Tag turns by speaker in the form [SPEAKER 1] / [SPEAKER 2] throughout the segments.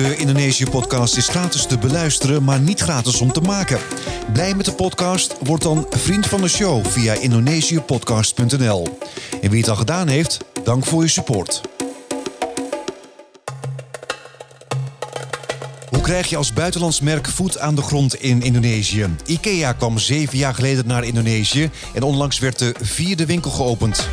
[SPEAKER 1] De Indonesië-podcast is gratis te beluisteren, maar niet gratis om te maken. Blij met de podcast? Word dan vriend van de show via indonesiëpodcast.nl. En wie het al gedaan heeft, dank voor je support. Hoe krijg je als buitenlands merk voet aan de grond in Indonesië? IKEA kwam zeven jaar geleden naar Indonesië en onlangs werd de vierde winkel geopend.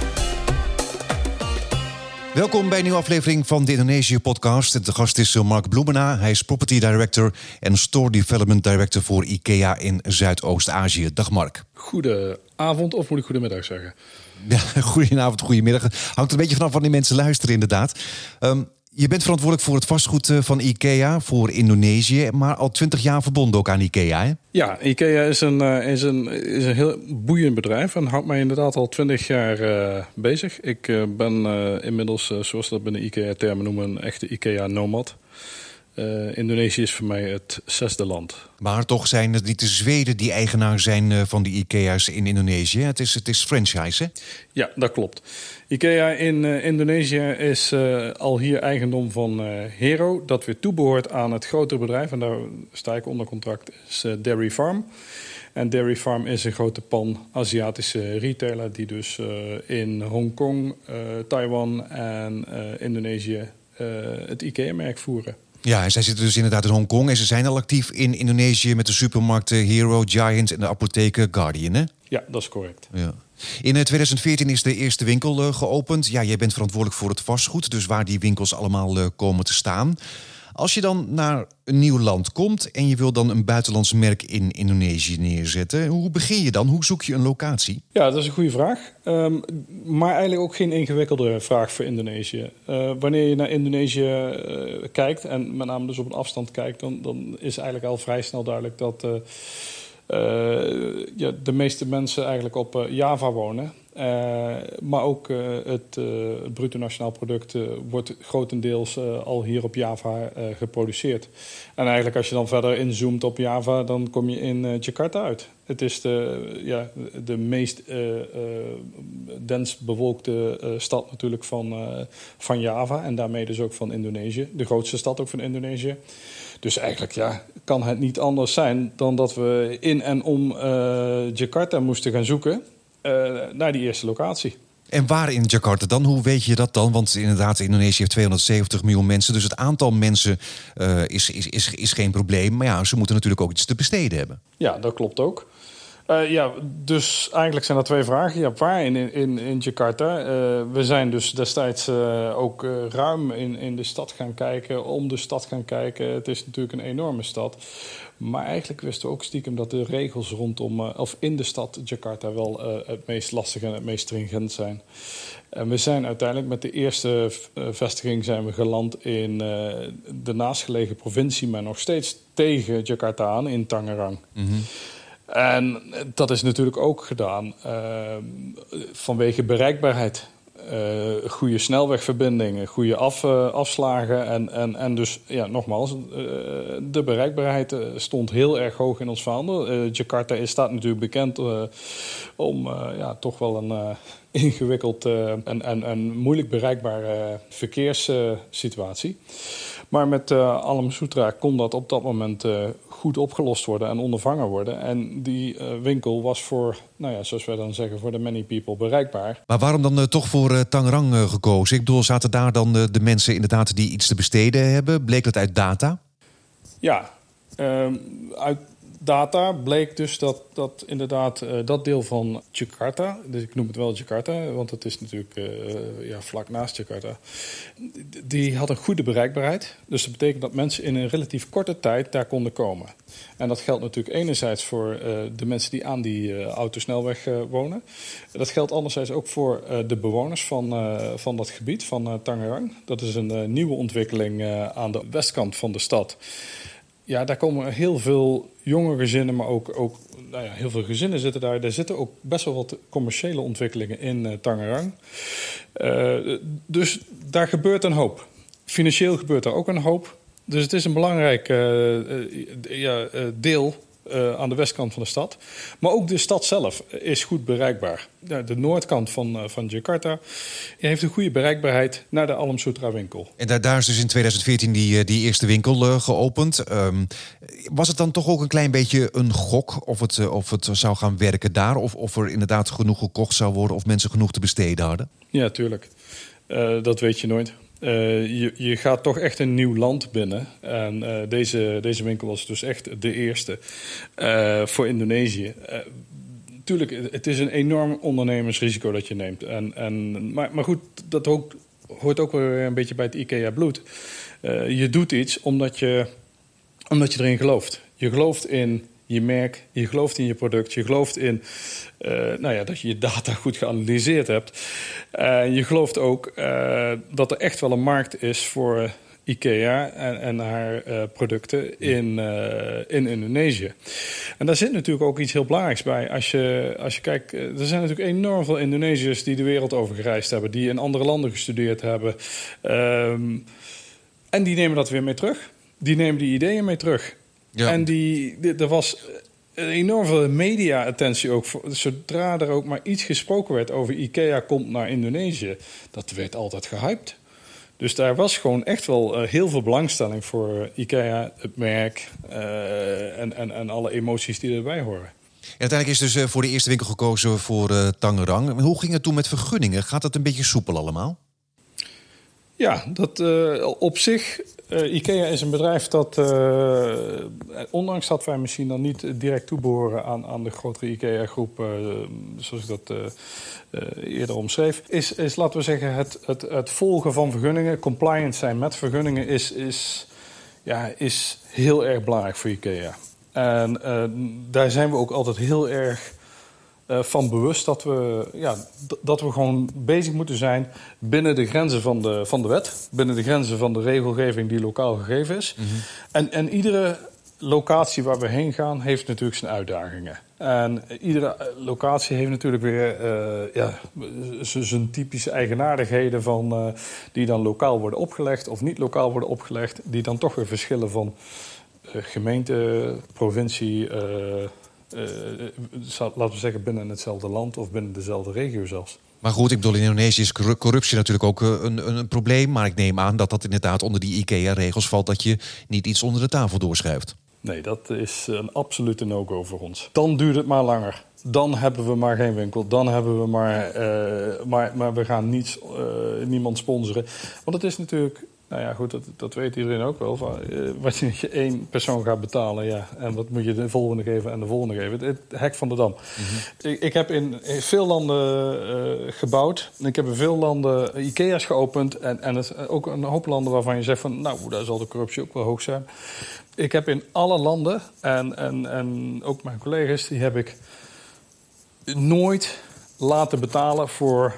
[SPEAKER 1] Welkom bij een nieuwe aflevering van de Indonesië podcast. De gast is Mark Bloemena. Hij is Property Director en Store Development Director voor IKEA in Zuidoost-Azië. Dag Mark.
[SPEAKER 2] Goedenavond of moet ik goedemiddag zeggen?
[SPEAKER 1] Ja, goedenavond, goedemiddag. Hangt een beetje vanaf van die mensen luisteren inderdaad. Um, je bent verantwoordelijk voor het vastgoed eh, van IKEA voor Indonesië, maar al twintig jaar verbonden ook aan IKEA. Hè?
[SPEAKER 2] Ja, IKEA is een, eh, is, een, is een heel boeiend bedrijf en houdt mij inderdaad al twintig jaar uh, bezig. Ik ben inmiddels, zoals dat binnen IKEA-termen noemen, een echte IKEA-nomad. Uh, Indonesië is voor mij het zesde land.
[SPEAKER 1] Maar toch zijn het niet de Zweden die eigenaar zijn uh, van die IKEA's in Indonesië. Het is, het is franchise, hè?
[SPEAKER 2] Ja, dat klopt. IKEA in uh, Indonesië is al hier eigendom van Hero. Dat weer toebehoort aan het grotere bedrijf. En daar sta ik onder contract, is Dairy Farm. En Dairy Farm is een grote pan-Aziatische retailer... die dus in Hongkong, Taiwan en Indonesië het IKEA-merk voeren.
[SPEAKER 1] Ja, en zij zitten dus inderdaad in Hongkong. En ze zijn al actief in Indonesië met de supermarkten Hero, Giant en de apotheken Guardian, hè?
[SPEAKER 2] Ja, dat is correct.
[SPEAKER 1] Ja. In 2014 is de eerste winkel uh, geopend. Ja, jij bent verantwoordelijk voor het vastgoed, dus waar die winkels allemaal uh, komen te staan. Als je dan naar een nieuw land komt en je wil dan een buitenlands merk in Indonesië neerzetten, hoe begin je dan? Hoe zoek je een locatie?
[SPEAKER 2] Ja, dat is een goede vraag. Um, maar eigenlijk ook geen ingewikkelde vraag voor Indonesië. Uh, wanneer je naar Indonesië uh, kijkt, en met name dus op een afstand kijkt, dan, dan is eigenlijk al vrij snel duidelijk dat. Uh, ja, de meeste mensen eigenlijk op uh, Java wonen. Uh, maar ook het, bruto nationaal product wordt grotendeels al hier op Java geproduceerd. En eigenlijk als je dan verder inzoomt op Java, dan kom je in Jakarta uit. Het is de, ja, de meest dens bewolkte stad natuurlijk van, van Java en daarmee dus ook van Indonesië. De grootste stad ook van Indonesië. Dus eigenlijk ja, kan het niet anders zijn dan dat we in en om uh, Jakarta moesten gaan zoeken uh, naar die eerste locatie.
[SPEAKER 1] En waar in Jakarta dan? Hoe weet je dat dan? Want inderdaad, Indonesië heeft 270 miljoen mensen. Dus het aantal mensen uh, is, is, is, is geen probleem. Maar ja, ze moeten natuurlijk ook iets te besteden hebben.
[SPEAKER 2] Ja, dat klopt ook. Uh, ja, dus eigenlijk zijn er twee vragen. Ja, waar in, in, in Jakarta? Uh, we zijn dus destijds uh, ook ruim in, in de stad gaan kijken, om de stad gaan kijken. Het is natuurlijk een enorme stad. Maar eigenlijk wisten we ook stiekem dat de regels rondom, of in de stad Jakarta wel het meest lastig en het meest stringent zijn. En we zijn uiteindelijk met de eerste vestiging zijn we geland in de naastgelegen provincie, maar nog steeds tegen Jakarta aan, in Tangerang. Mm. En dat is natuurlijk ook gedaan uh, vanwege bereikbaarheid. Uh, goede snelwegverbindingen, goede af, uh, afslagen. En, en, en dus, ja, nogmaals, de bereikbaarheid stond heel erg hoog in ons vaandel. Jakarta is, staat natuurlijk bekend om ja, toch wel een ingewikkeld en, en, en moeilijk bereikbare verkeerssituatie. Maar met uh, Alam Sutra kon dat op dat moment uh, goed opgelost worden en ondervangen worden. En die uh, winkel was voor, nou ja, zoals wij dan zeggen, voor de many people bereikbaar.
[SPEAKER 1] Maar waarom dan toch voor Tangerang gekozen? Ik bedoel, zaten daar dan de mensen inderdaad die iets te besteden hebben? Bleek dat uit data?
[SPEAKER 2] Ja, ehm, uit data bleek dus dat, dat inderdaad uh, dat deel van Jakarta, dus ik noem het wel Jakarta, want het is natuurlijk uh, ja, vlak naast Jakarta, die had een goede bereikbaarheid. Dus dat betekent dat mensen in een relatief korte tijd daar konden komen. En dat geldt natuurlijk enerzijds voor uh, de mensen die aan die autosnelweg wonen. Dat geldt anderzijds ook voor de bewoners van, van dat gebied, van Tangerang. Dat is een nieuwe ontwikkeling aan de westkant van de stad ja, daar komen heel veel jonge gezinnen, maar ook, ook nou ja, heel veel gezinnen zitten daar. Er zitten ook best wel wat commerciële ontwikkelingen in uh, Tangerang. Uh, dus daar gebeurt een hoop. Financieel gebeurt er ook een hoop. Dus het is een belangrijk uh, ja, deel aan de westkant van de stad. Maar ook de stad zelf is goed bereikbaar. de noordkant van, van Jakarta heeft een goede bereikbaarheid naar de Alam Sutra winkel.
[SPEAKER 1] En daar, daar is dus in 2014 die, die eerste winkel geopend. Ehm, was het dan toch ook een klein beetje een gok of het, of het zou gaan werken daar? Of, of er inderdaad genoeg gekocht zou worden of mensen genoeg te besteden hadden?
[SPEAKER 2] Ja, tuurlijk. dat weet je nooit. Uh, je, je, gaat toch echt een nieuw land binnen. En uh, deze, deze winkel was dus echt de eerste uh, voor Indonesië. tuurlijk, het is een enorm ondernemersrisico dat je neemt. En, en, maar, maar goed, dat ook, hoort ook weer een beetje bij het IKEA-bloed. je doet iets omdat je, omdat je erin gelooft. Je gelooft in je merk, je gelooft in je product, je gelooft in uh, nou ja, dat je je data goed geanalyseerd hebt. Uh, je gelooft ook uh, dat er echt wel een markt is voor IKEA en, en haar producten in, in Indonesië. En daar zit natuurlijk ook iets heel belangrijks bij. Als je, als je kijkt, er zijn natuurlijk enorm veel Indonesiërs die de wereld over gereisd hebben, die in andere landen gestudeerd hebben. Um, en die nemen dat weer mee terug. Die nemen die ideeën mee terug. Ja. En die, er was enorm veel media-attentie ook. Zodra er ook maar iets gesproken werd over IKEA komt naar Indonesië, dat werd altijd gehyped. Dus daar was gewoon echt wel uh, heel veel belangstelling voor IKEA, het merk uh, en, en, en alle emoties die erbij horen.
[SPEAKER 1] En uiteindelijk is dus uh, voor de eerste winkel gekozen voor uh, Tangerang. Hoe ging het toen met vergunningen? Gaat dat een beetje soepel allemaal?
[SPEAKER 2] Ja, dat op zich uh, IKEA is een bedrijf dat, uh, ondanks dat wij misschien dan niet direct toebehoren aan, aan de grotere IKEA-groep, uh, zoals ik dat eerder omschreef, is, is, laten we zeggen, het, het, het volgen van vergunningen, compliant zijn met vergunningen, is, is, ja, is heel erg belangrijk voor IKEA. En daar zijn we ook altijd heel erg uh, van bewust dat we, ja, dat we gewoon bezig moeten zijn binnen de grenzen van de, van de wet, binnen de grenzen van de regelgeving die lokaal gegeven is. Mm -hmm. en, en iedere locatie waar we heen gaan, heeft natuurlijk zijn uitdagingen. En iedere locatie heeft natuurlijk weer uh, ja, zijn typische eigenaardigheden van, uh, die dan lokaal worden opgelegd of niet lokaal worden opgelegd, die dan toch weer verschillen van gemeente, provincie, laten we zeggen, binnen hetzelfde land of binnen dezelfde regio zelfs.
[SPEAKER 1] Maar goed, ik bedoel, in Indonesië is corruptie natuurlijk ook een, een, een, probleem. Maar ik neem aan dat dat inderdaad onder die IKEA-regels valt... dat je niet iets onder de tafel doorschuift.
[SPEAKER 2] Nee, dat is een absolute no-go voor ons. Dan duurt het maar langer. Dan hebben we maar geen winkel. Dan hebben we maar... Uh, maar, maar we gaan niets, uh, niemand sponsoren. Want het is natuurlijk nou ja, goed, dat, dat weet iedereen ook wel. Van, uh, wat je één persoon gaat betalen, ja. En wat moet je de volgende geven en de volgende geven. Het, hek van de dam. Mhm. ik, ik, heb in, veel landen uh, gebouwd. Ik heb in veel landen IKEA's geopend. En, en het, ook een hoop landen waarvan je zegt van... nou, daar zal de corruptie ook wel hoog zijn. Ik heb in alle landen, en, en, en ook mijn collega's... die heb ik nooit laten betalen voor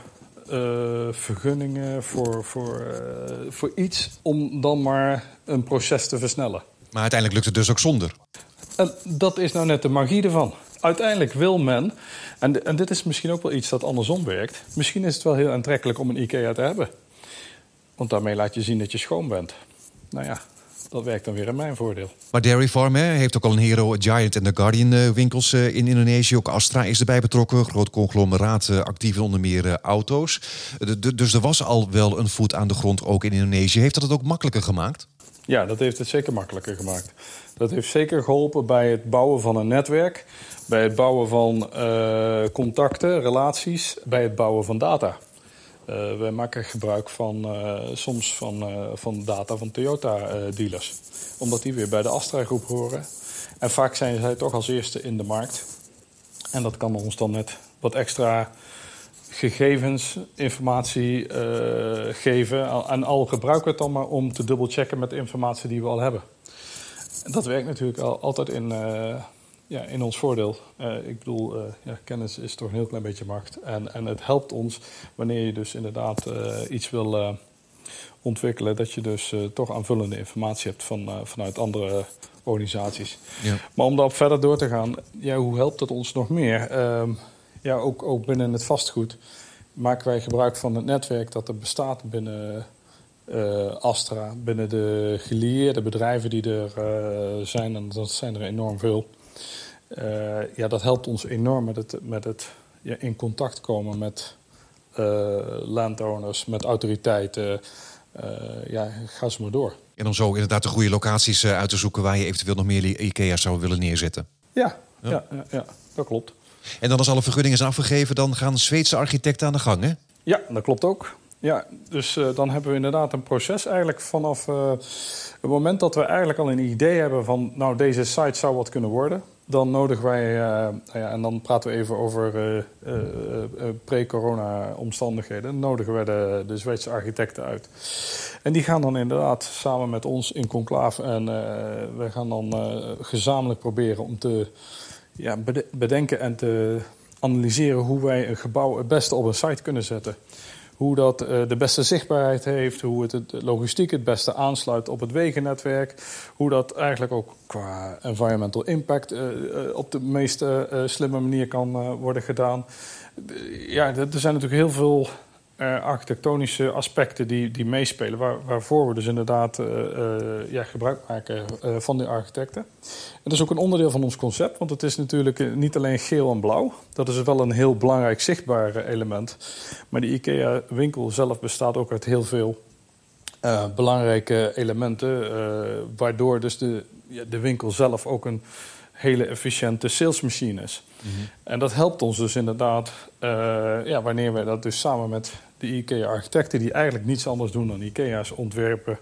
[SPEAKER 2] uh, vergunningen, voor, voor, uh, voor iets om dan maar een proces te versnellen.
[SPEAKER 1] Maar uiteindelijk lukt het dus ook zonder.
[SPEAKER 2] En dat is nou net de magie ervan. Uiteindelijk wil men, en, en dit is misschien ook wel iets dat andersom werkt, misschien is het wel heel aantrekkelijk om een IKEA te hebben. Want daarmee laat je zien dat je schoon bent. Nou ja, dat werkt dan weer in mijn voordeel.
[SPEAKER 1] Maar Dairy Farm hè, heeft ook al een Hero, Giant en The Guardian uh, winkels uh, in Indonesië. Ook Astra is erbij betrokken. Groot conglomeraat, uh, actief in onder meer auto's. dus er was al wel een voet aan de grond ook in Indonesië. Heeft dat het ook makkelijker gemaakt?
[SPEAKER 2] Ja, dat heeft het zeker makkelijker gemaakt. Dat heeft zeker geholpen bij het bouwen van een netwerk. Bij het bouwen van contacten, relaties. Bij het bouwen van data. Uh, wij maken gebruik van, uh, soms van, uh, van data van Toyota-dealers. omdat die weer bij de Astra-groep horen. En vaak zijn zij toch als eerste in de markt. En dat kan ons dan net wat extra gegevens, informatie geven. En al gebruiken we het dan maar om te dubbelchecken met de informatie die we al hebben. En dat werkt natuurlijk al, altijd in ja, in ons voordeel. Uh, ik bedoel, uh, ja, kennis is toch een heel klein beetje macht. En, en het helpt ons wanneer je dus inderdaad uh, iets wil ontwikkelen, dat je dus toch aanvullende informatie hebt van, vanuit andere organisaties. Ja. Maar om daarop verder door te gaan, ja, hoe helpt dat ons nog meer? Ehm, ja, ook, ook binnen het vastgoed maken wij gebruik van het netwerk dat er bestaat binnen Astra, binnen de gelieerde bedrijven die er zijn, en dat zijn er enorm veel. Ja, dat helpt ons enorm met het, met het ja, in contact komen met landowners, met autoriteiten. ja, ga ze maar door.
[SPEAKER 1] En om zo inderdaad de goede locaties uit te zoeken waar je eventueel nog meer IKEA zou willen neerzetten.
[SPEAKER 2] Ja, ja. ja, ja dat klopt.
[SPEAKER 1] En dan als alle vergunningen zijn afgegeven, dan gaan Zweedse architecten aan de gang, hè?
[SPEAKER 2] Ja, dat klopt ook. Ja, dus uh, dan hebben we inderdaad een proces eigenlijk vanaf uh, het moment dat we eigenlijk al een idee hebben van, nou, deze site zou wat kunnen worden. Dan nodigen wij, uh, ja, en dan praten we even over pre-corona omstandigheden, dan nodigen wij de, de Zweedse architecten uit. En die gaan dan inderdaad samen met ons in conclave en we gaan dan gezamenlijk proberen om te ja, bedenken en te analyseren hoe wij een gebouw het beste op een site kunnen zetten. Hoe dat uh, de beste zichtbaarheid heeft, hoe het, logistiek het beste aansluit op het wegennetwerk. Hoe dat eigenlijk ook qua environmental impact uh, op de meest slimme manier kan worden gedaan. ja, er zijn natuurlijk heel veel uh, architectonische aspecten die, die meespelen, waar, waarvoor we dus inderdaad uh, uh, ja, gebruik maken van die architecten. En dat is ook een onderdeel van ons concept, want het is natuurlijk niet alleen geel en blauw. Dat is wel een heel belangrijk zichtbaar element. Maar de IKEA-winkel zelf bestaat ook uit heel veel belangrijke elementen, waardoor dus de, ja, de winkel zelf ook een hele efficiënte salesmachine is. Mhm. En dat helpt ons dus inderdaad, ja, wanneer we dat dus samen met de IKEA-architecten die eigenlijk niets anders doen dan IKEA's ontwerpen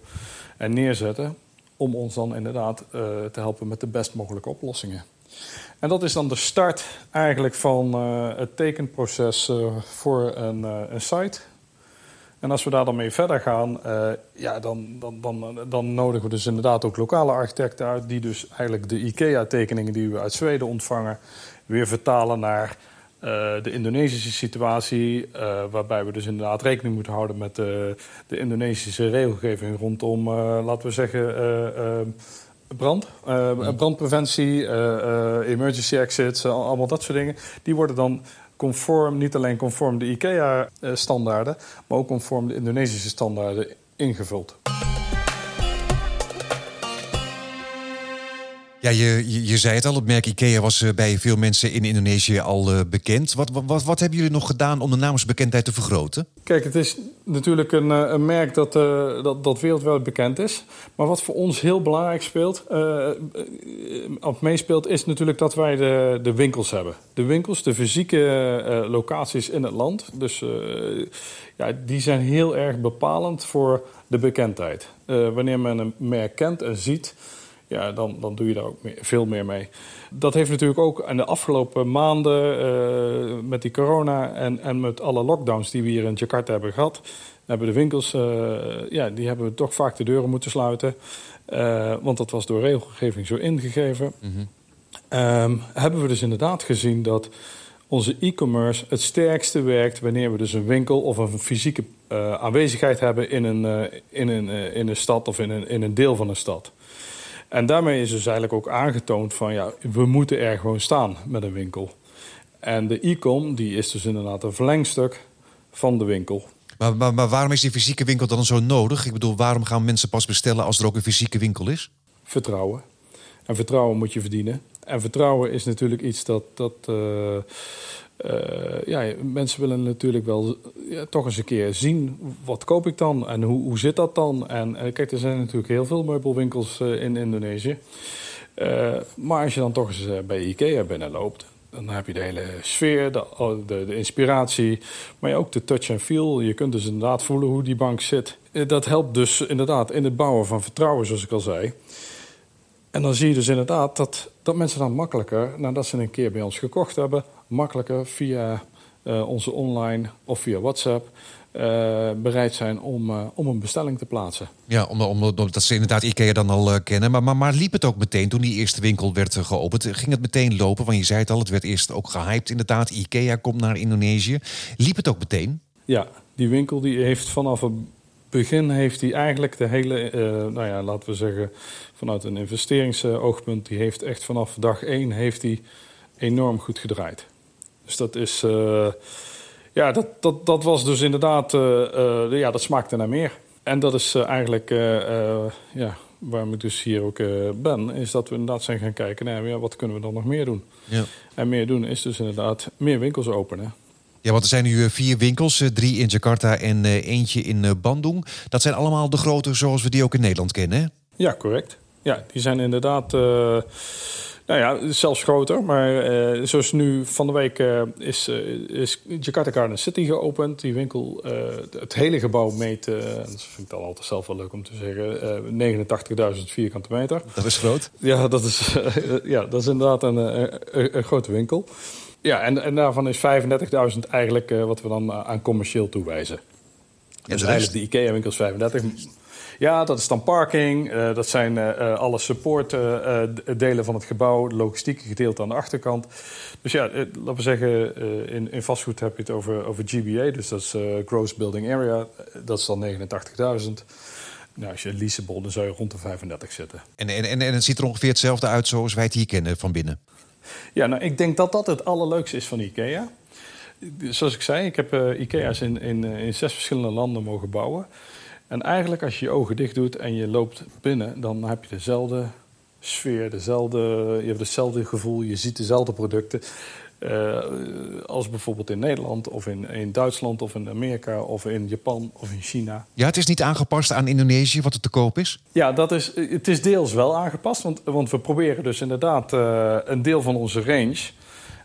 [SPEAKER 2] en neerzetten. Om ons dan inderdaad uh, te helpen met de best mogelijke oplossingen. En dat is dan de start eigenlijk van uh, het tekenproces voor een, een, site. En als we daar dan mee verder gaan, ja, dan, dan, dan, dan nodigen we dus inderdaad ook lokale architecten uit. Die dus eigenlijk de IKEA-tekeningen die we uit Zweden ontvangen, weer vertalen naar uh, de Indonesische situatie, uh, waarbij we dus inderdaad rekening moeten houden met de, de Indonesische regelgeving rondom, laten we zeggen, brand, brandpreventie, emergency exits, allemaal dat soort dingen. Die worden dan conform, niet alleen conform de IKEA-standaarden, maar ook conform de Indonesische standaarden ingevuld.
[SPEAKER 1] Ja, je, je, zei het al, het merk IKEA was eh, bij veel mensen in Indonesië al uh, bekend. Wat, wat, wat hebben jullie nog gedaan om de naamsbekendheid te vergroten?
[SPEAKER 2] Kijk, het is natuurlijk een, eh, een merk dat, dat, dat wereldwijd bekend is. Maar wat voor ons heel belangrijk speelt, uh, of meespeelt, is natuurlijk dat wij de, de winkels hebben. De winkels, de fysieke locaties in het land. Dus ja, die zijn heel erg bepalend voor de bekendheid. wanneer men een merk kent en ziet ja, dan, dan doe je daar ook meer, veel meer mee. Dat heeft natuurlijk ook in de afgelopen maanden uh, met die corona en, en met alle lockdowns die we hier in Jakarta hebben gehad, hebben de winkels, uh, ja, die hebben toch vaak de deuren moeten sluiten. Uh, want dat was door regelgeving zo ingegeven. Mm um, hebben we dus inderdaad gezien dat onze e-commerce het sterkste werkt wanneer we dus een winkel of een fysieke aanwezigheid hebben in een, in, een, in een stad of in een, in een deel van een stad. En daarmee is dus eigenlijk ook aangetoond van ja, we moeten er gewoon staan met een winkel. En de e-com die is dus inderdaad een verlengstuk van de winkel.
[SPEAKER 1] Maar, maar, maar, waarom is die fysieke winkel dan zo nodig? Ik bedoel, waarom gaan mensen pas bestellen als er ook een fysieke winkel is?
[SPEAKER 2] Vertrouwen. En vertrouwen moet je verdienen. En vertrouwen is natuurlijk iets dat, dat uh, uh, ja, mensen willen natuurlijk wel ja, toch eens een keer zien wat koop ik dan en hoe, hoe zit dat dan. En uh, kijk, er zijn natuurlijk heel veel meubelwinkels uh, in Indonesië. maar als je dan toch eens bij Ikea binnenloopt, dan heb je de hele sfeer, de, oh, de, de, inspiratie, maar ook de touch and feel. Je kunt dus inderdaad voelen hoe die bank zit. Dat helpt dus inderdaad in het bouwen van vertrouwen, zoals ik al zei. En dan zie je dus inderdaad dat, dat mensen dan makkelijker, nadat ze een keer bij ons gekocht hebben, makkelijker via uh, onze online of via WhatsApp uh, bereid zijn om, uh, om een bestelling te plaatsen.
[SPEAKER 1] Ja, omdat om, om, ze inderdaad IKEA dan al kennen. Maar, maar, maar, liep het ook meteen toen die eerste winkel werd geopend? Ging het meteen lopen? Want je zei het al, het werd eerst ook gehyped inderdaad. IKEA komt naar Indonesië. Liep het ook meteen?
[SPEAKER 2] Ja, die winkel die heeft vanaf het begin heeft hij eigenlijk de hele, nou ja, laten we zeggen, vanuit een investeringsoogpunt, die heeft echt vanaf dag één heeft hij enorm goed gedraaid. Dus dat is. Uh, ja, dat, dat, dat was dus inderdaad. Uh, uh, ja, dat smaakte naar meer. En dat is eigenlijk. ja, waarom ik dus hier ook ben, is dat we inderdaad zijn gaan kijken, nou, ja, wat kunnen we dan nog meer doen? Ja. En meer doen is dus inderdaad meer winkels openen.
[SPEAKER 1] Ja, want er zijn nu vier winkels, drie in Jakarta en eentje in Bandung. Dat zijn allemaal de grote zoals we die ook in Nederland kennen, hè?
[SPEAKER 2] Ja, correct. Ja, die zijn inderdaad... Nou ja, zelfs groter. Maar uh, zoals nu van de week uh, is, uh, is Jakarta Garden City geopend. Die winkel, het hele gebouw meet, dat vind ik dan altijd zelf wel leuk om te zeggen, 89.000 vierkante meter.
[SPEAKER 1] Dat is groot.
[SPEAKER 2] Ja, dat is, ja, dat is inderdaad een, een, een grote winkel. Ja, en, en daarvan is 35.000 eigenlijk wat we dan aan commercieel toewijzen. dus eigenlijk de IKEA-winkels 35. Ja, dat is dan parking. Uh, dat zijn uh, alle supportdelen van het gebouw. Logistieke gedeelte aan de achterkant. Dus ja, laten we zeggen, in, in vastgoed heb je het over, over GBA. Dus dat is Gross Building Area. Dat is dan 89.000. Nou, als je leasable, dan zou je rond de 35 zitten.
[SPEAKER 1] En, en, en, en het ziet er ongeveer hetzelfde uit zoals wij het hier kennen van binnen?
[SPEAKER 2] Ja, nou, ik denk dat dat het allerleukste is van IKEA. Zoals ik zei, ik heb uh, IKEA's in, in, in zes verschillende landen mogen bouwen. En eigenlijk als je je ogen dicht doet en je loopt binnen, dan heb je dezelfde sfeer, dezelfde, je hebt hetzelfde gevoel, je ziet dezelfde producten. Uh, als bijvoorbeeld in Nederland of in, in Duitsland of in Amerika of in Japan of in China.
[SPEAKER 1] Ja, het is niet aangepast aan Indonesië wat er te koop is?
[SPEAKER 2] Ja, dat is, het is deels wel aangepast. Want, want we proberen dus inderdaad uh, een deel van onze range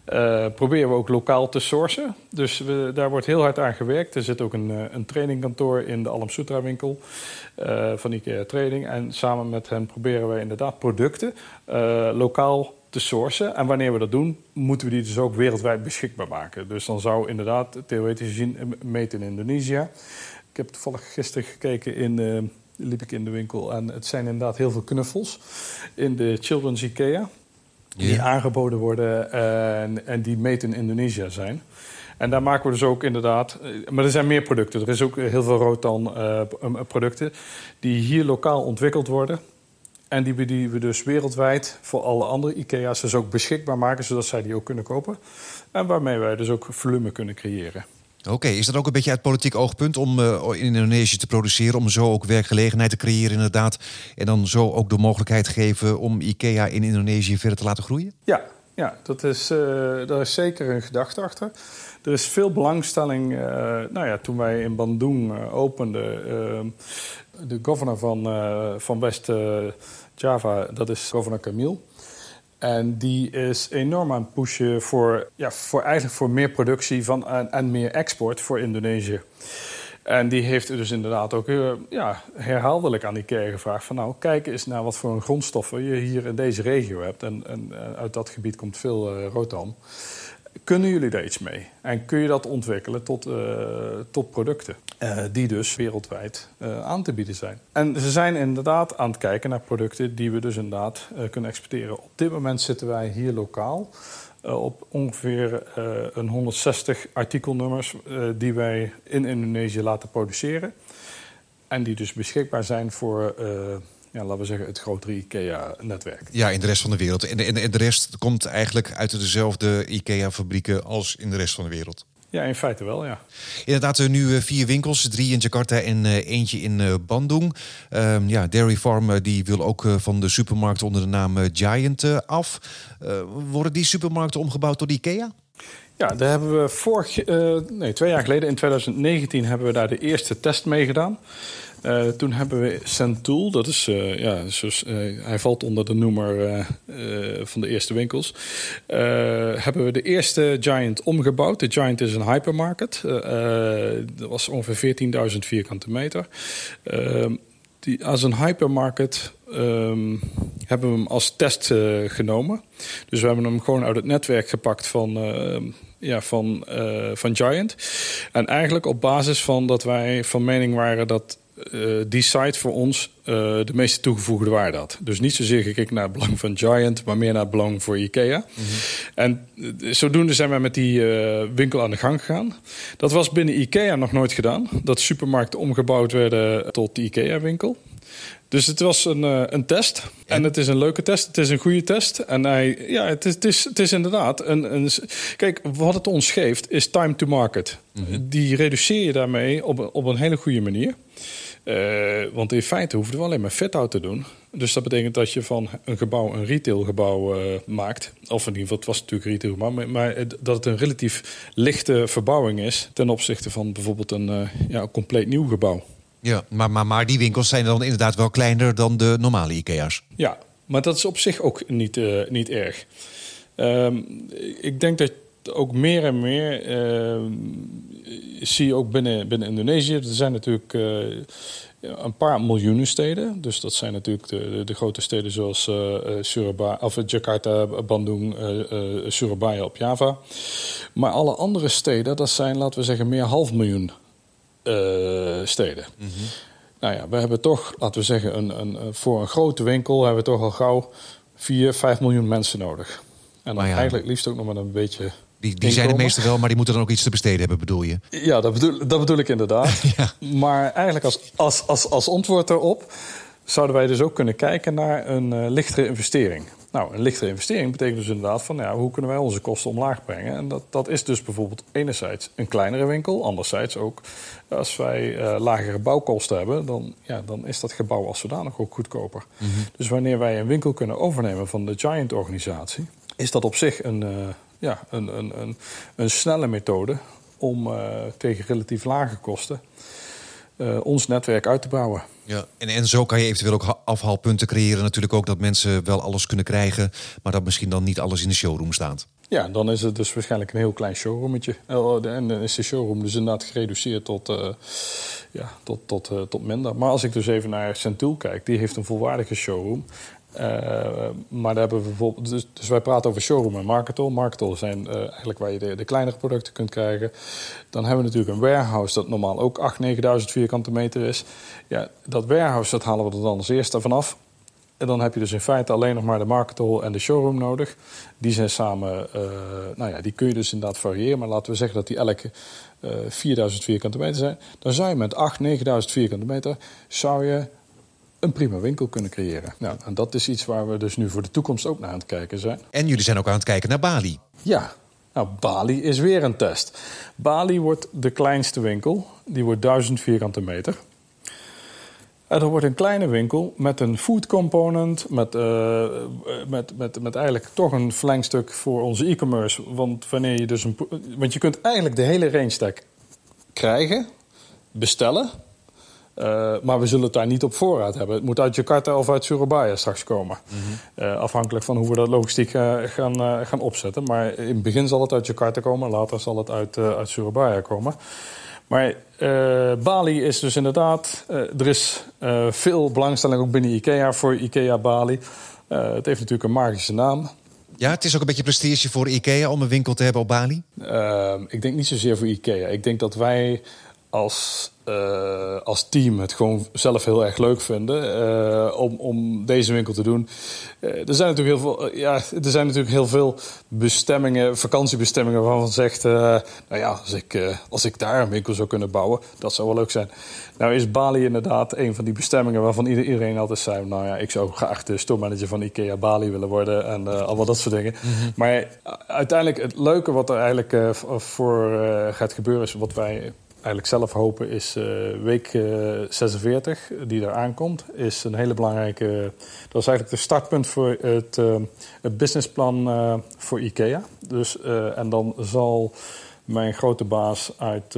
[SPEAKER 2] uh, proberen we ook lokaal te sourcen. Dus we, daar wordt heel hard aan gewerkt. Er zit ook een, eh, een trainingkantoor in de Alam Sutra winkel uh, van IKEA Training. En samen met hen proberen we inderdaad producten lokaal te sourcen. En wanneer we dat doen, moeten we die dus ook wereldwijd beschikbaar maken. Dus dan zou inderdaad theoretisch gezien meten in Indonesië. Ik heb toevallig gisteren gekeken in liep ik in de winkel en het zijn inderdaad heel veel knuffels in de Children's IKEA die aangeboden worden eh, en, en die made in Indonesië zijn. En daar maken we dus ook inderdaad. Eh, maar er zijn meer producten. Er is ook heel veel rotan uh, producten die hier lokaal ontwikkeld worden. En die, die we dus wereldwijd voor alle andere IKEA's dus ook beschikbaar maken, zodat zij die ook kunnen kopen. En waarmee wij dus ook volume kunnen creëren.
[SPEAKER 1] Oké, is dat ook een beetje uit politiek oogpunt om uh, in Indonesië te produceren, om zo ook werkgelegenheid te creëren inderdaad, en dan zo ook de mogelijkheid geven om IKEA in Indonesië verder te laten groeien?
[SPEAKER 2] Ja, ja dat is, uh, daar is zeker een gedachte achter. Er is veel belangstelling. Uh, nou ja, toen wij in Bandung openden, de governor van, van West Java, dat is governor Camille. En die is enorm aan het pushen voor, ja, voor, eigenlijk voor meer productie van, en, en meer export voor Indonesië. En die heeft dus inderdaad ook uh, ja, herhaaldelijk aan IKEA gevraagd: van nou, kijk eens naar wat voor grondstoffen je hier in deze regio hebt. En, en uit dat gebied komt veel uh, rotan. Kunnen jullie daar iets mee? En kun je dat ontwikkelen tot, tot producten uh, die dus wereldwijd uh, aan te bieden zijn? En ze zijn inderdaad aan het kijken naar producten die we dus inderdaad kunnen exporteren. Op dit moment zitten wij hier lokaal op ongeveer een 160 artikelnummers die wij in Indonesië laten produceren. En die dus beschikbaar zijn voor ja, laten we zeggen, het grotere IKEA-netwerk.
[SPEAKER 1] Ja, in de rest van de wereld. En de, en de rest komt eigenlijk uit dezelfde IKEA-fabrieken als in de rest van de wereld.
[SPEAKER 2] Ja, in feite wel, ja.
[SPEAKER 1] Inderdaad, er nu eh, vier winkels, drie in Jakarta en uh, eentje in Bandung. Um, ja, Dairy Farm die wil ook van de supermarkt onder de naam Giant af. worden die supermarkten omgebouwd door IKEA?
[SPEAKER 2] Ja, daar hebben we vorig, nee, twee jaar geleden, in 2019, hebben we daar de eerste test mee gedaan. Uh, toen hebben we Centool, dat is, uh, ja, uh, hij valt onder de noemer van de eerste winkels. hebben we de eerste Giant omgebouwd. De Giant is een hypermarket. dat was ongeveer 14.000 vierkante meter. die, als een hypermarket um, hebben we hem als test genomen. Dus we hebben hem gewoon uit het netwerk gepakt van ja, van, van Giant. En eigenlijk op basis van dat wij van mening waren dat uh, die site voor ons uh, de meeste toegevoegde waarde had. Dus niet zozeer gekeken naar het belang van Giant, maar meer naar het belang voor IKEA. Mm -hmm. En uh, zodoende zijn wij met die winkel aan de gang gegaan. Dat was binnen IKEA nog nooit gedaan. Dat supermarkten omgebouwd werden tot de IKEA-winkel. Dus het was een, een test. En het is een leuke test. Het is een goede test. En hij, ja, het is, het is, het is inderdaad een, een. Kijk, wat het ons geeft is time to market. Mm -hmm. Die reduceer je daarmee op, op een hele goede manier. Want in feite hoeven we alleen maar fit-out te doen. Dus dat betekent dat je van een gebouw een retailgebouw uh, maakt. Of in ieder geval, het was natuurlijk retailgebouw. Maar, maar dat het een relatief lichte verbouwing is... ten opzichte van bijvoorbeeld een, uh, ja, een compleet nieuw gebouw.
[SPEAKER 1] Ja, maar, maar, maar die winkels zijn dan inderdaad wel kleiner dan de normale IKEA's.
[SPEAKER 2] Ja, maar dat is op zich ook niet, uh, niet erg. Um, ik denk dat ook meer en meer uh, zie je ook binnen, binnen Indonesië. Er zijn natuurlijk uh, een paar miljoenen steden. Dus dat zijn natuurlijk de, de grote steden zoals uh, Surabaya, of Jakarta, Bandung, Surabaya op Java. Maar alle andere steden, dat zijn, laten we zeggen, meer half miljoen steden. Mm -hmm. Nou ja, we hebben toch, laten we zeggen, een, een, voor een grote winkel hebben we toch al gauw 4, 5 miljoen mensen nodig. En dan ja. eigenlijk liefst ook nog met een beetje.
[SPEAKER 1] Die, die zijn de meeste wel, maar die moeten dan ook iets te besteden hebben, bedoel je?
[SPEAKER 2] Ja, dat bedoel, dat bedoel ik inderdaad. ja. Maar eigenlijk als, als, als, als antwoord daarop zouden wij dus ook kunnen kijken naar een uh, lichtere investering. Nou, een lichtere investering betekent dus inderdaad van ja, hoe kunnen wij onze kosten omlaag brengen? En dat, dat is dus bijvoorbeeld enerzijds een kleinere winkel, anderzijds ook als wij uh, lagere bouwkosten hebben, dan, ja, dan is dat gebouw als zodanig ook goedkoper. Mm -hmm. Dus wanneer wij een winkel kunnen overnemen van de Giant-organisatie, is dat op zich een, uh, ja, een, een, een, een, snelle methode om uh, tegen relatief lage kosten uh, ons netwerk uit te bouwen.
[SPEAKER 1] Ja, en, en zo kan je eventueel ook afhaalpunten creëren. Natuurlijk ook dat mensen wel alles kunnen krijgen, maar dat misschien dan niet alles in de showroom staat.
[SPEAKER 2] Ja, dan is het dus waarschijnlijk een heel klein showroometje. En dan is de showroom dus inderdaad gereduceerd tot, uh, ja, tot, tot, uh, tot minder. Maar als ik dus even naar Centuil kijk, die heeft een volwaardige showroom. Uh, maar daar hebben we bijvoorbeeld. Dus, dus, wij praten over showroom en marketal. Marketal zijn uh, eigenlijk waar je de, de, kleinere producten kunt krijgen. Dan hebben we natuurlijk een warehouse dat normaal ook 8.000, 9.000 vierkante meter is. Ja, dat warehouse dat halen we er dan als eerste vanaf. En dan heb je dus in feite alleen nog maar de marketal en de showroom nodig. Die zijn samen, uh, nou ja, die kun je dus inderdaad variëren. Maar laten we zeggen dat die elke 4000 vierkante meter zijn. Dan zou je met 8.000, 9.000 vierkante meter zou je een prima winkel kunnen creëren. Nou, en dat is iets waar we dus nu voor de toekomst ook naar aan het kijken zijn.
[SPEAKER 1] En jullie zijn ook aan het kijken naar Bali.
[SPEAKER 2] Ja, nou, Bali is weer een test. Bali wordt de kleinste winkel. Die wordt 1000 vierkante meter. En er wordt een kleine winkel met een food component, met, uh, met, met, met eigenlijk toch een verlengstuk voor onze e-commerce. Want wanneer je dus een. Want je kunt eigenlijk de hele range stack krijgen, bestellen. Uh, maar we zullen het daar niet op voorraad hebben. Het moet uit Jakarta of uit Surabaya straks komen. Mm -hmm. uh, afhankelijk van hoe we dat logistiek uh, gaan, gaan opzetten. Maar in het begin zal het uit Jakarta komen, later zal het uit, uit Surabaya komen. Maar Bali is dus inderdaad, er is veel belangstelling ook binnen IKEA voor IKEA Bali. het heeft natuurlijk een magische naam.
[SPEAKER 1] Ja, het is ook een beetje prestige voor IKEA om een winkel te hebben op Bali?
[SPEAKER 2] ik denk niet zozeer voor IKEA. Ik denk dat wij als, uh, als team het gewoon zelf heel erg leuk vinden uh, om, om deze winkel te doen. Uh, er zijn natuurlijk heel veel, ja, er zijn natuurlijk heel veel bestemmingen, vakantiebestemmingen waarvan zegt, nou ja, als ik, als ik daar een winkel zou kunnen bouwen, dat zou wel leuk zijn. Nou is Bali inderdaad een van die bestemmingen waarvan iedereen altijd zei, nou ja, ik zou graag de storemanager van IKEA Bali willen worden en allemaal dat soort dingen. Mm -hmm. Maar uiteindelijk het leuke wat er eigenlijk voor gaat gebeuren is wat wij eigenlijk zelf hopen is uh, week uh, 46 die daar aankomt. Is een hele belangrijke. Dat is eigenlijk de startpunt voor het, het businessplan voor IKEA. Dus, en dan zal mijn grote baas uit,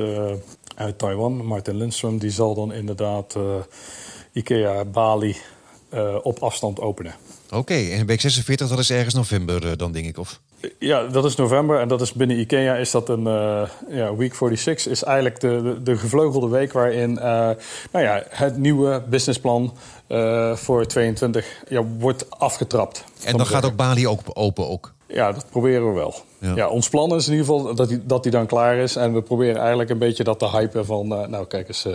[SPEAKER 2] uit Taiwan, Martin Lindström, die zal dan inderdaad IKEA Bali op afstand openen.
[SPEAKER 1] Oké, okay, en week 46, dat is ergens november dan, denk ik, of?
[SPEAKER 2] Ja, dat is november en dat is binnen IKEA is dat een uh, ja, week 46 is eigenlijk de, de, de gevleugelde week waarin uh, nou ja, het nieuwe businessplan uh, voor 22 ja, wordt afgetrapt.
[SPEAKER 1] En dan gaat ook Bali ook open ook?
[SPEAKER 2] Ja, dat proberen we wel. Ja. ja. ons plan is in ieder geval dat die, dat die dan klaar is. En we proberen eigenlijk een beetje dat te hypen van... nou, kijk eens,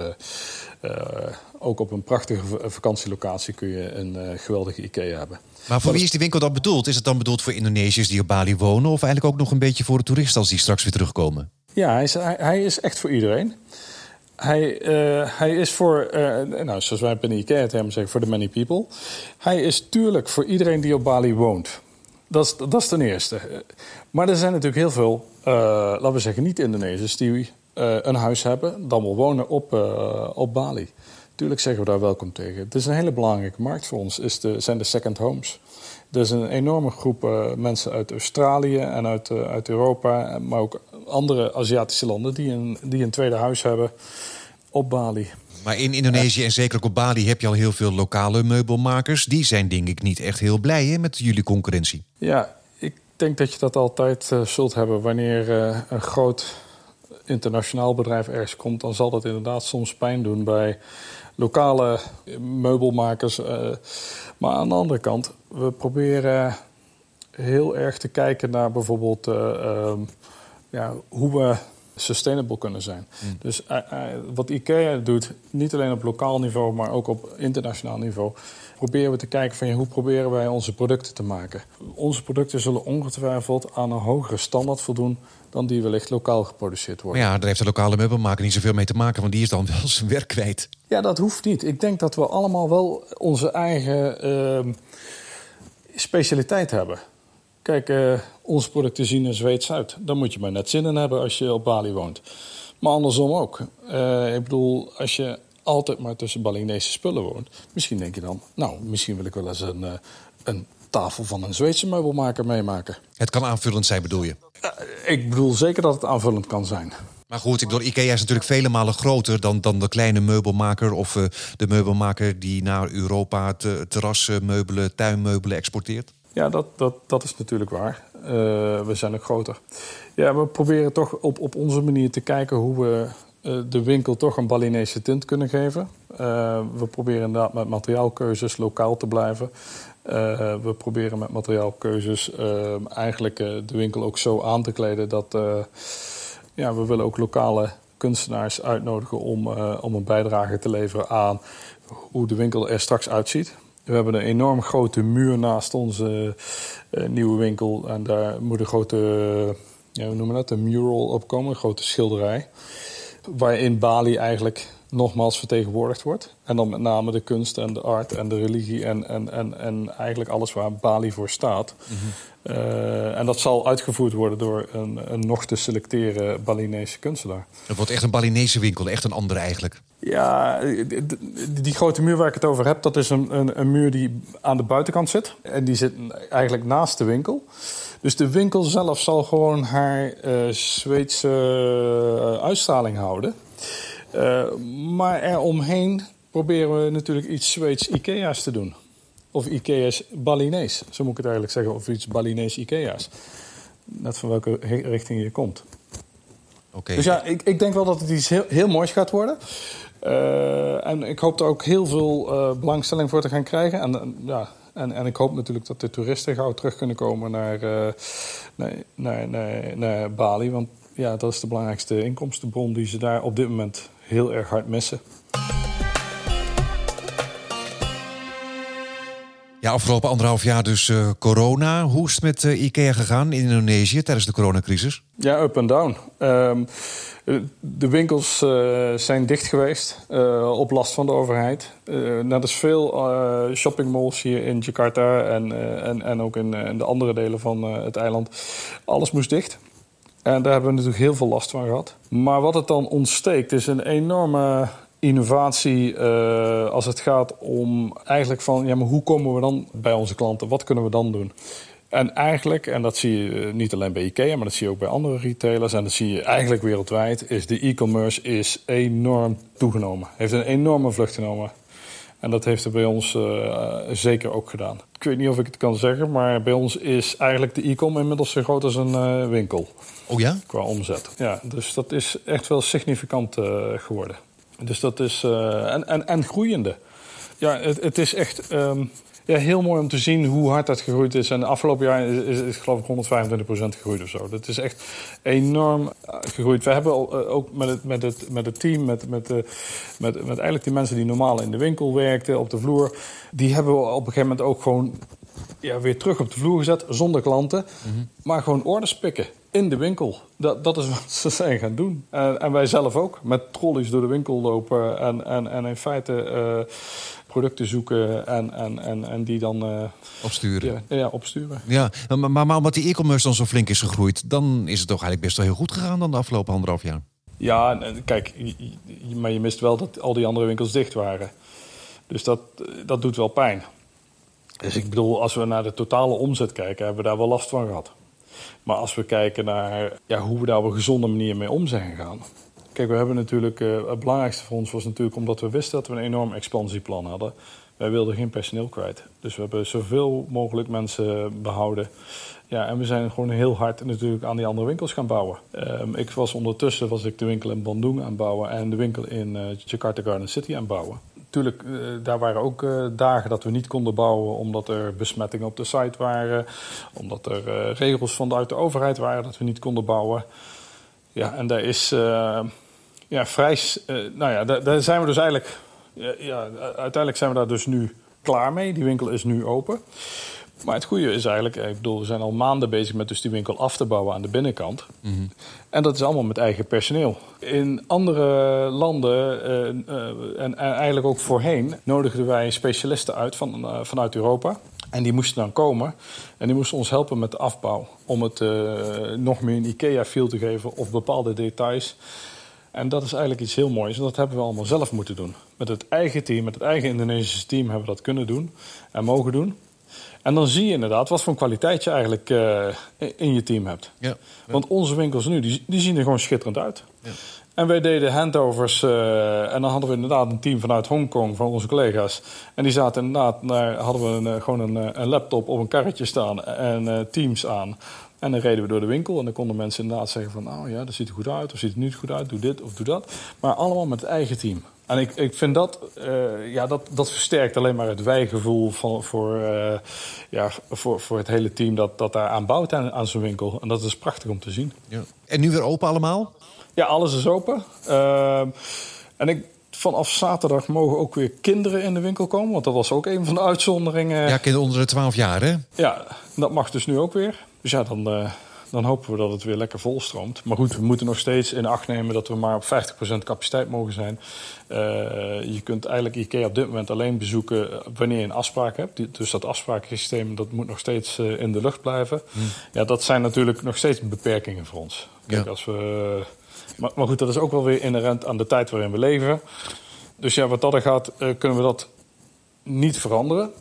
[SPEAKER 2] ook op een prachtige vakantielocatie kun je een geweldige IKEA hebben.
[SPEAKER 1] Maar voor wie is die winkel dan bedoeld? Is het dan bedoeld voor Indonesiërs die op Bali wonen... of eigenlijk ook nog een beetje voor de toeristen als die straks weer terugkomen?
[SPEAKER 2] Ja, hij is, hij, is echt voor iedereen. Hij, uh, hij is voor, uh, nou, zoals wij binnen IKEA het zeggen, voor the many people. Hij is tuurlijk voor iedereen die op Bali woont. Dat is, dat is ten eerste. Maar er zijn natuurlijk heel veel, uh, laten we zeggen, niet-Indonesiërs... die een huis hebben, dan wel wonen op, op Bali. Tuurlijk zeggen we daar welkom tegen. Het is een hele belangrijke markt voor ons, is de, zijn de second homes. Er is een enorme groep uh, mensen uit Australië en uit, uh, uit Europa, maar ook andere Aziatische landen die een, die een tweede huis hebben op Bali.
[SPEAKER 1] Maar in Indonesië en zeker ook op Bali heb je al heel veel lokale meubelmakers. Die zijn denk ik niet echt heel blij hè, met jullie concurrentie.
[SPEAKER 2] Ja, ik denk dat je dat altijd uh, zult hebben wanneer een groot internationaal bedrijf ergens komt, dan zal dat inderdaad soms pijn doen bij lokale meubelmakers. Uh, maar aan de andere kant, we proberen heel erg te kijken naar bijvoorbeeld uh, uh, ja, hoe we sustainable kunnen zijn. Mm. Dus wat IKEA doet, niet alleen op lokaal niveau, maar ook op internationaal niveau, proberen we te kijken van ja, hoe proberen wij onze producten te maken. Onze producten zullen ongetwijfeld aan een hogere standaard voldoen dan die wellicht lokaal geproduceerd worden.
[SPEAKER 1] Maar ja, daar heeft de lokale meubelmaker niet zoveel mee te maken, want die is dan wel zijn werk kwijt.
[SPEAKER 2] Ja, dat hoeft niet. Ik denk dat we allemaal wel onze eigen uh, specialiteit hebben. Kijk, uh, onze producten zien er Zweeds uit. Daar moet je maar net zin in hebben als je op Bali woont. Maar andersom ook. Uh, ik bedoel, als je altijd maar tussen Balinese spullen woont, misschien denk je dan, nou, misschien wil ik wel eens een, uh, een tafel van een Zweedse meubelmaker meemaken.
[SPEAKER 1] Het kan aanvullend zijn, bedoel je?
[SPEAKER 2] ik bedoel zeker dat het aanvullend kan zijn.
[SPEAKER 1] Maar goed, ik bedoel, IKEA is natuurlijk vele malen groter dan, dan de kleine meubelmaker of uh, de meubelmaker die naar Europa te, terrassen, meubelen, tuinmeubelen exporteert.
[SPEAKER 2] Ja, dat, dat, dat is natuurlijk waar. Uh, we zijn ook groter. Ja, we proberen toch op, op onze manier te kijken hoe we uh, de winkel toch een Balinese tint kunnen geven. we proberen inderdaad met materiaalkeuzes lokaal te blijven. Uh, we proberen met materiaalkeuzes uh, eigenlijk uh, de winkel ook zo aan te kleden dat ja, we willen ook lokale kunstenaars uitnodigen om, om een bijdrage te leveren aan hoe de winkel er straks uitziet. We hebben een enorm grote muur naast onze nieuwe winkel en daar moet een grote, ja, hoe noemen we dat, een mural op komen, een grote schilderij. Waarin Bali eigenlijk nogmaals vertegenwoordigd wordt. En dan met name de kunst en de art en de religie en, en, en, en eigenlijk alles waar Bali voor staat. Mm -hmm. uh, en dat zal uitgevoerd worden door een, een nog te selecteren Balinese kunstenaar.
[SPEAKER 1] Het wordt echt een Balinese winkel, echt een andere eigenlijk.
[SPEAKER 2] Ja, die, die grote muur waar ik het over heb, dat is een, een, een muur die aan de buitenkant zit. En die zit eigenlijk naast de winkel. Dus de winkel zelf zal gewoon haar uh, Zweedse uh, uitstraling houden. Uh, maar eromheen proberen we natuurlijk iets Zweeds Ikea's te doen. Of Ikea's Balinees, zo moet ik het eigenlijk zeggen. Of iets Balinees Ikea's. Net van welke richting je komt.
[SPEAKER 1] Okay.
[SPEAKER 2] Dus ja, ik, ik denk wel dat het iets heel, heel moois gaat worden. Uh, en ik hoop er ook heel veel uh, belangstelling voor te gaan krijgen. En, ja, en, en ik hoop natuurlijk dat de toeristen gauw terug kunnen komen naar, uh, naar, naar, naar, naar Bali. Want ja, dat is de belangrijkste inkomstenbron die ze daar op dit moment heel erg hard missen.
[SPEAKER 1] Ja, afgelopen anderhalf jaar dus uh, corona. Hoe is het met uh, IKEA gegaan in Indonesië tijdens de coronacrisis?
[SPEAKER 2] Ja, up en down. Um, de winkels uh, zijn dicht geweest op last van de overheid. net als veel shoppingmalls hier in Jakarta en, en, en ook in, in, de andere delen van het eiland. Alles moest dicht. En daar hebben we natuurlijk heel veel last van gehad. Maar wat het dan ontsteekt is een enorme innovatie uh, als het gaat om eigenlijk van... ja, maar hoe komen we dan bij onze klanten? Wat kunnen we dan doen? En eigenlijk, en dat zie je niet alleen bij IKEA... maar dat zie je ook bij andere retailers... en dat zie je eigenlijk wereldwijd... is de e-commerce is enorm toegenomen. Heeft een enorme vlucht genomen. En dat heeft er bij ons uh, zeker ook gedaan. Ik weet niet of ik het kan zeggen, maar bij ons is eigenlijk de e-com inmiddels zo groot als een uh, winkel.
[SPEAKER 1] Oh ja?
[SPEAKER 2] Qua omzet. Ja, dus dat is echt wel significant uh, geworden. Dus dat is. en, en, en groeiende. Ja, het, het is echt. Um, ja, heel mooi om te zien hoe hard dat gegroeid is. En de afgelopen jaar is, is, is geloof ik 125% gegroeid of zo. Dat is echt enorm gegroeid. We hebben ook met het, met het, met het team, met, met, met, met eigenlijk die mensen die normaal in de winkel werkten, op de vloer, die hebben we op een gegeven moment ook gewoon ja, weer terug op de vloer gezet, zonder klanten. Mm -hmm. Maar gewoon orders pikken in de winkel. Dat, dat is wat ze zijn gaan doen. En, en wij zelf ook, met trolleys door de winkel lopen en, en, en in feite uh, producten zoeken en, en, en, en die dan... Uh,
[SPEAKER 1] opsturen.
[SPEAKER 2] Ja, ja, opsturen.
[SPEAKER 1] Ja, maar, maar, maar omdat die e-commerce dan zo flink is gegroeid... dan is het toch eigenlijk best wel heel goed gegaan dan de afgelopen anderhalf jaar?
[SPEAKER 2] Ja, kijk, maar je mist wel dat al die andere winkels dicht waren. Dus dat, dat doet wel pijn. Dus ik bedoel, als we naar de totale omzet kijken, hebben we daar wel last van gehad. Maar als we kijken naar ja, hoe we daar op een gezonde manier mee om zijn gegaan. Kijk, we hebben natuurlijk, uh, het belangrijkste voor ons was natuurlijk omdat we wisten dat we een enorm expansieplan hadden. Wij wilden geen personeel kwijt. Dus we hebben zoveel mogelijk mensen behouden. Ja, en we zijn gewoon heel hard natuurlijk aan die andere winkels gaan bouwen. Um, ik was ondertussen was ik de winkel in Bandung aan bouwen en de winkel in uh, Jakarta Garden City aan bouwen. Tuurlijk, uh, daar waren ook dagen dat we niet konden bouwen omdat er besmettingen op de site waren. Omdat er regels vanuit de overheid waren dat we niet konden bouwen. Ja, en daar is ja, vrij... nou ja, daar, daar zijn we dus eigenlijk ja, uiteindelijk zijn we daar dus nu klaar mee. Die winkel is nu open. Maar het goede is eigenlijk, ik bedoel, we zijn al maanden bezig met dus die winkel af te bouwen aan de binnenkant. Mhm. En dat is allemaal met eigen personeel. In andere landen, uh, uh, en, en, eigenlijk ook voorheen, nodigden wij specialisten uit van, uh, vanuit Europa. En die moesten dan komen en die moesten ons helpen met de afbouw. Om het nog meer een IKEA-feel te geven of bepaalde details. En dat is eigenlijk iets heel moois. En dat hebben we allemaal zelf moeten doen. Met het eigen team, met het eigen Indonesische team hebben we dat kunnen doen en mogen doen. En dan zie je inderdaad wat voor kwaliteit je eigenlijk uh, in je team hebt. Ja, Want onze winkels nu, die, die zien er gewoon schitterend uit. Ja. En wij deden handovers uh, en dan hadden we inderdaad een team vanuit Hongkong, van onze collega's. En die zaten inderdaad, hadden we een, eh, gewoon een, een, laptop op een karretje staan en uh, teams aan. En dan reden we door de winkel en dan konden mensen inderdaad zeggen van... nou ja, dat ziet er goed uit of ziet het niet goed uit, doe dit of doe dat. Maar allemaal met het eigen team. En ik, ik vind dat, uh, ja, dat, dat versterkt alleen maar het wijgevoel van, voor, uh, ja, voor, voor het hele team dat, dat daar aan bouwt aan, aan zo'n winkel. En dat is prachtig om te zien. Ja.
[SPEAKER 1] En nu weer open allemaal?
[SPEAKER 2] Ja, alles is open. Uh, en ik, vanaf zaterdag mogen ook weer kinderen in de winkel komen. Want dat was ook een van de uitzonderingen.
[SPEAKER 1] Ja, kinderen onder de 12 jaar, hè?
[SPEAKER 2] Ja, dat mag dus nu ook weer. Dus ja, dan, uh, dan hopen we dat het weer lekker volstroomt. Maar goed, we moeten nog steeds in acht nemen dat we maar op 50% capaciteit mogen zijn. Uh, je kunt eigenlijk IKEA op dit moment alleen bezoeken wanneer je een afspraak hebt. Dus dat afsprakensysteem dat moet nog steeds uh, in de lucht blijven. Hmm. Ja, dat zijn natuurlijk nog steeds beperkingen voor ons. Kijk, ja. als we, maar, maar, goed, dat is ook wel weer inherent aan de tijd waarin we leven. Dus ja, wat dat er gaat, kunnen we dat niet veranderen.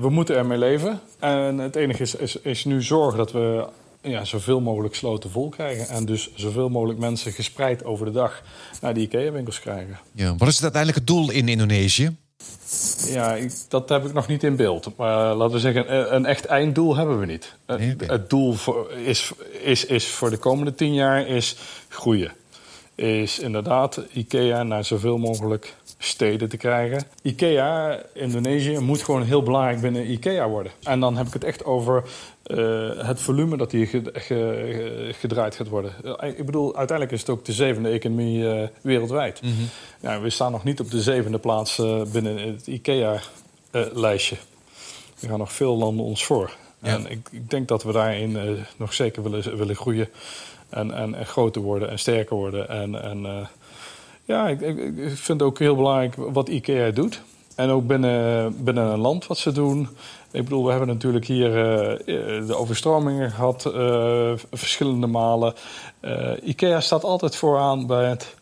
[SPEAKER 2] We moeten ermee leven. En het enige is, is, is nu zorgen dat we ja, zoveel mogelijk sloten vol krijgen. En dus zoveel mogelijk mensen gespreid over de dag naar die IKEA-winkels krijgen.
[SPEAKER 1] Ja, wat is het uiteindelijk het doel in Indonesië?
[SPEAKER 2] Ja, ik, dat heb ik nog niet in beeld. Maar laten we zeggen, een echt einddoel hebben we niet. Nee, Het doel voor, is, is, is voor de komende tien jaar is groeien. Is inderdaad IKEA naar zoveel mogelijk steden te krijgen. IKEA, Indonesië, moet gewoon heel belangrijk binnen IKEA worden. En dan heb ik het echt over uh, het volume dat hier ge, ge, gedraaid gaat worden. Uh, ik bedoel, uiteindelijk is het ook de zevende economie uh, wereldwijd. Mm -hmm. ja, we staan nog niet op de zevende plaats binnen het IKEA-lijstje. er gaan nog veel landen ons voor. Ja. En ik, ik, denk dat we daarin nog zeker willen, willen groeien. En, en, en, groter worden en sterker worden. En, en ja, ik, ik, vind het ook heel belangrijk wat IKEA doet. En ook binnen, binnen een land wat ze doen. Ik bedoel, we hebben natuurlijk hier uh, de overstromingen gehad, uh, verschillende malen. IKEA staat altijd vooraan bij het,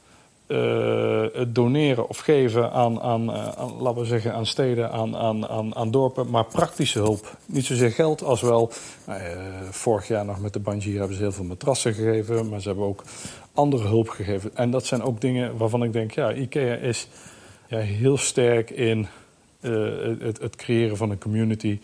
[SPEAKER 2] doneren of geven aan, aan, aan, laten we zeggen, aan steden, aan, aan, aan, aan dorpen, maar praktische hulp. Niet zozeer geld als wel. vorig jaar nog met de Banji hebben ze heel veel matrassen gegeven, maar ze hebben ook andere hulp gegeven. En dat zijn ook dingen waarvan ik denk, ja, IKEA is ja, heel sterk in uh, het, het, creëren van een community.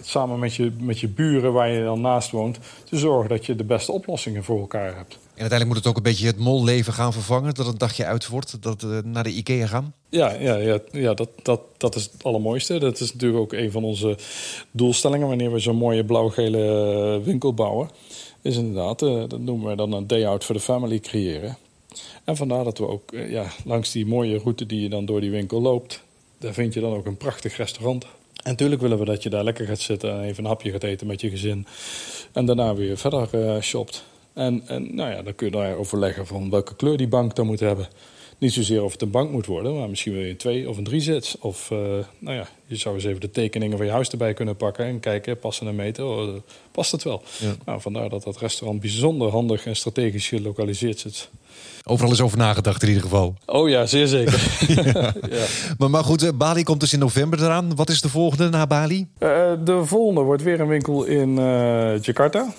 [SPEAKER 2] Samen met je, met je buren waar je dan naast woont, te zorgen dat je de beste oplossingen voor elkaar hebt.
[SPEAKER 1] En uiteindelijk moet het ook een beetje het molleven gaan vervangen, dat het dagje uit wordt, dat uh, naar de IKEA gaan.
[SPEAKER 2] Ja, ja, ja, ja dat, dat, dat is het allermooiste. Dat is natuurlijk ook een van onze doelstellingen wanneer we zo'n mooie blauw-gele winkel bouwen. Is inderdaad, uh, dat noemen we dan een day out for the family creëren. En vandaar dat we ook ja, langs die mooie route die je dan door die winkel loopt, daar vind je dan ook een prachtig restaurant. En natuurlijk willen we dat je daar lekker gaat zitten en even een hapje gaat eten met je gezin. En daarna weer verder uh, shopt. En, en nou ja, dan kun je daar overleggen van welke kleur die bank dan moet hebben. Niet zozeer of het een bank moet worden, maar misschien wil je een twee of een drie zit. Of nou ja, je zou eens even de tekeningen van je huis erbij kunnen pakken en kijken, passen en meten, oh, past het wel. Ja. Nou, vandaar dat dat restaurant bijzonder handig en strategisch gelokaliseerd zit.
[SPEAKER 1] Overal is over nagedacht in ieder geval.
[SPEAKER 2] Oh ja, zeer zeker.
[SPEAKER 1] ja. Maar, maar goed, eh, Bali komt dus in november eraan. Wat is de volgende na Bali?
[SPEAKER 2] Uh, de volgende wordt weer een winkel in uh, Jakarta.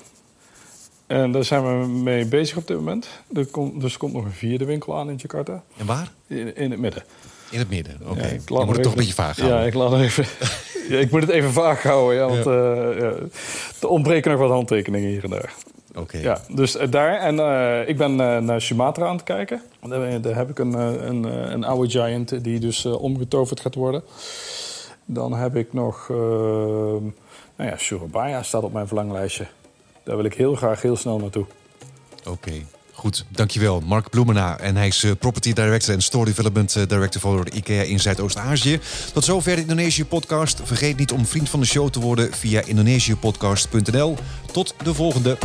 [SPEAKER 2] En daar zijn we mee bezig op dit moment. Er komt, dus er komt nog een vierde winkel aan in Jakarta.
[SPEAKER 1] En waar?
[SPEAKER 2] In, in het midden.
[SPEAKER 1] In het midden, oké. Okay. Ja, moet het toch een beetje vaag houden.
[SPEAKER 2] Ja, ik, laat even, ja, ik moet het even vaag houden, ja, want ja. Uh, er ontbreken nog wat handtekeningen hier en daar.
[SPEAKER 1] Oké.
[SPEAKER 2] Ja, dus uh, daar. En uh, ik ben naar Sumatra aan het kijken. Daar, daar heb ik een, een, een, oude giant die dus omgetoverd gaat worden. Dan heb ik nog... nou ja, Surabaya staat op mijn verlanglijstje. Daar wil ik heel graag heel snel naartoe.
[SPEAKER 1] Oké. Okay. Goed, dankjewel. Mark Bloemena. En hij is Property Director en Store Development Director voor IKEA in Zuidoost-Azië. Tot zover de Indonesië-podcast. Vergeet niet om vriend van de show te worden via indonesiëpodcast.nl. Tot de volgende.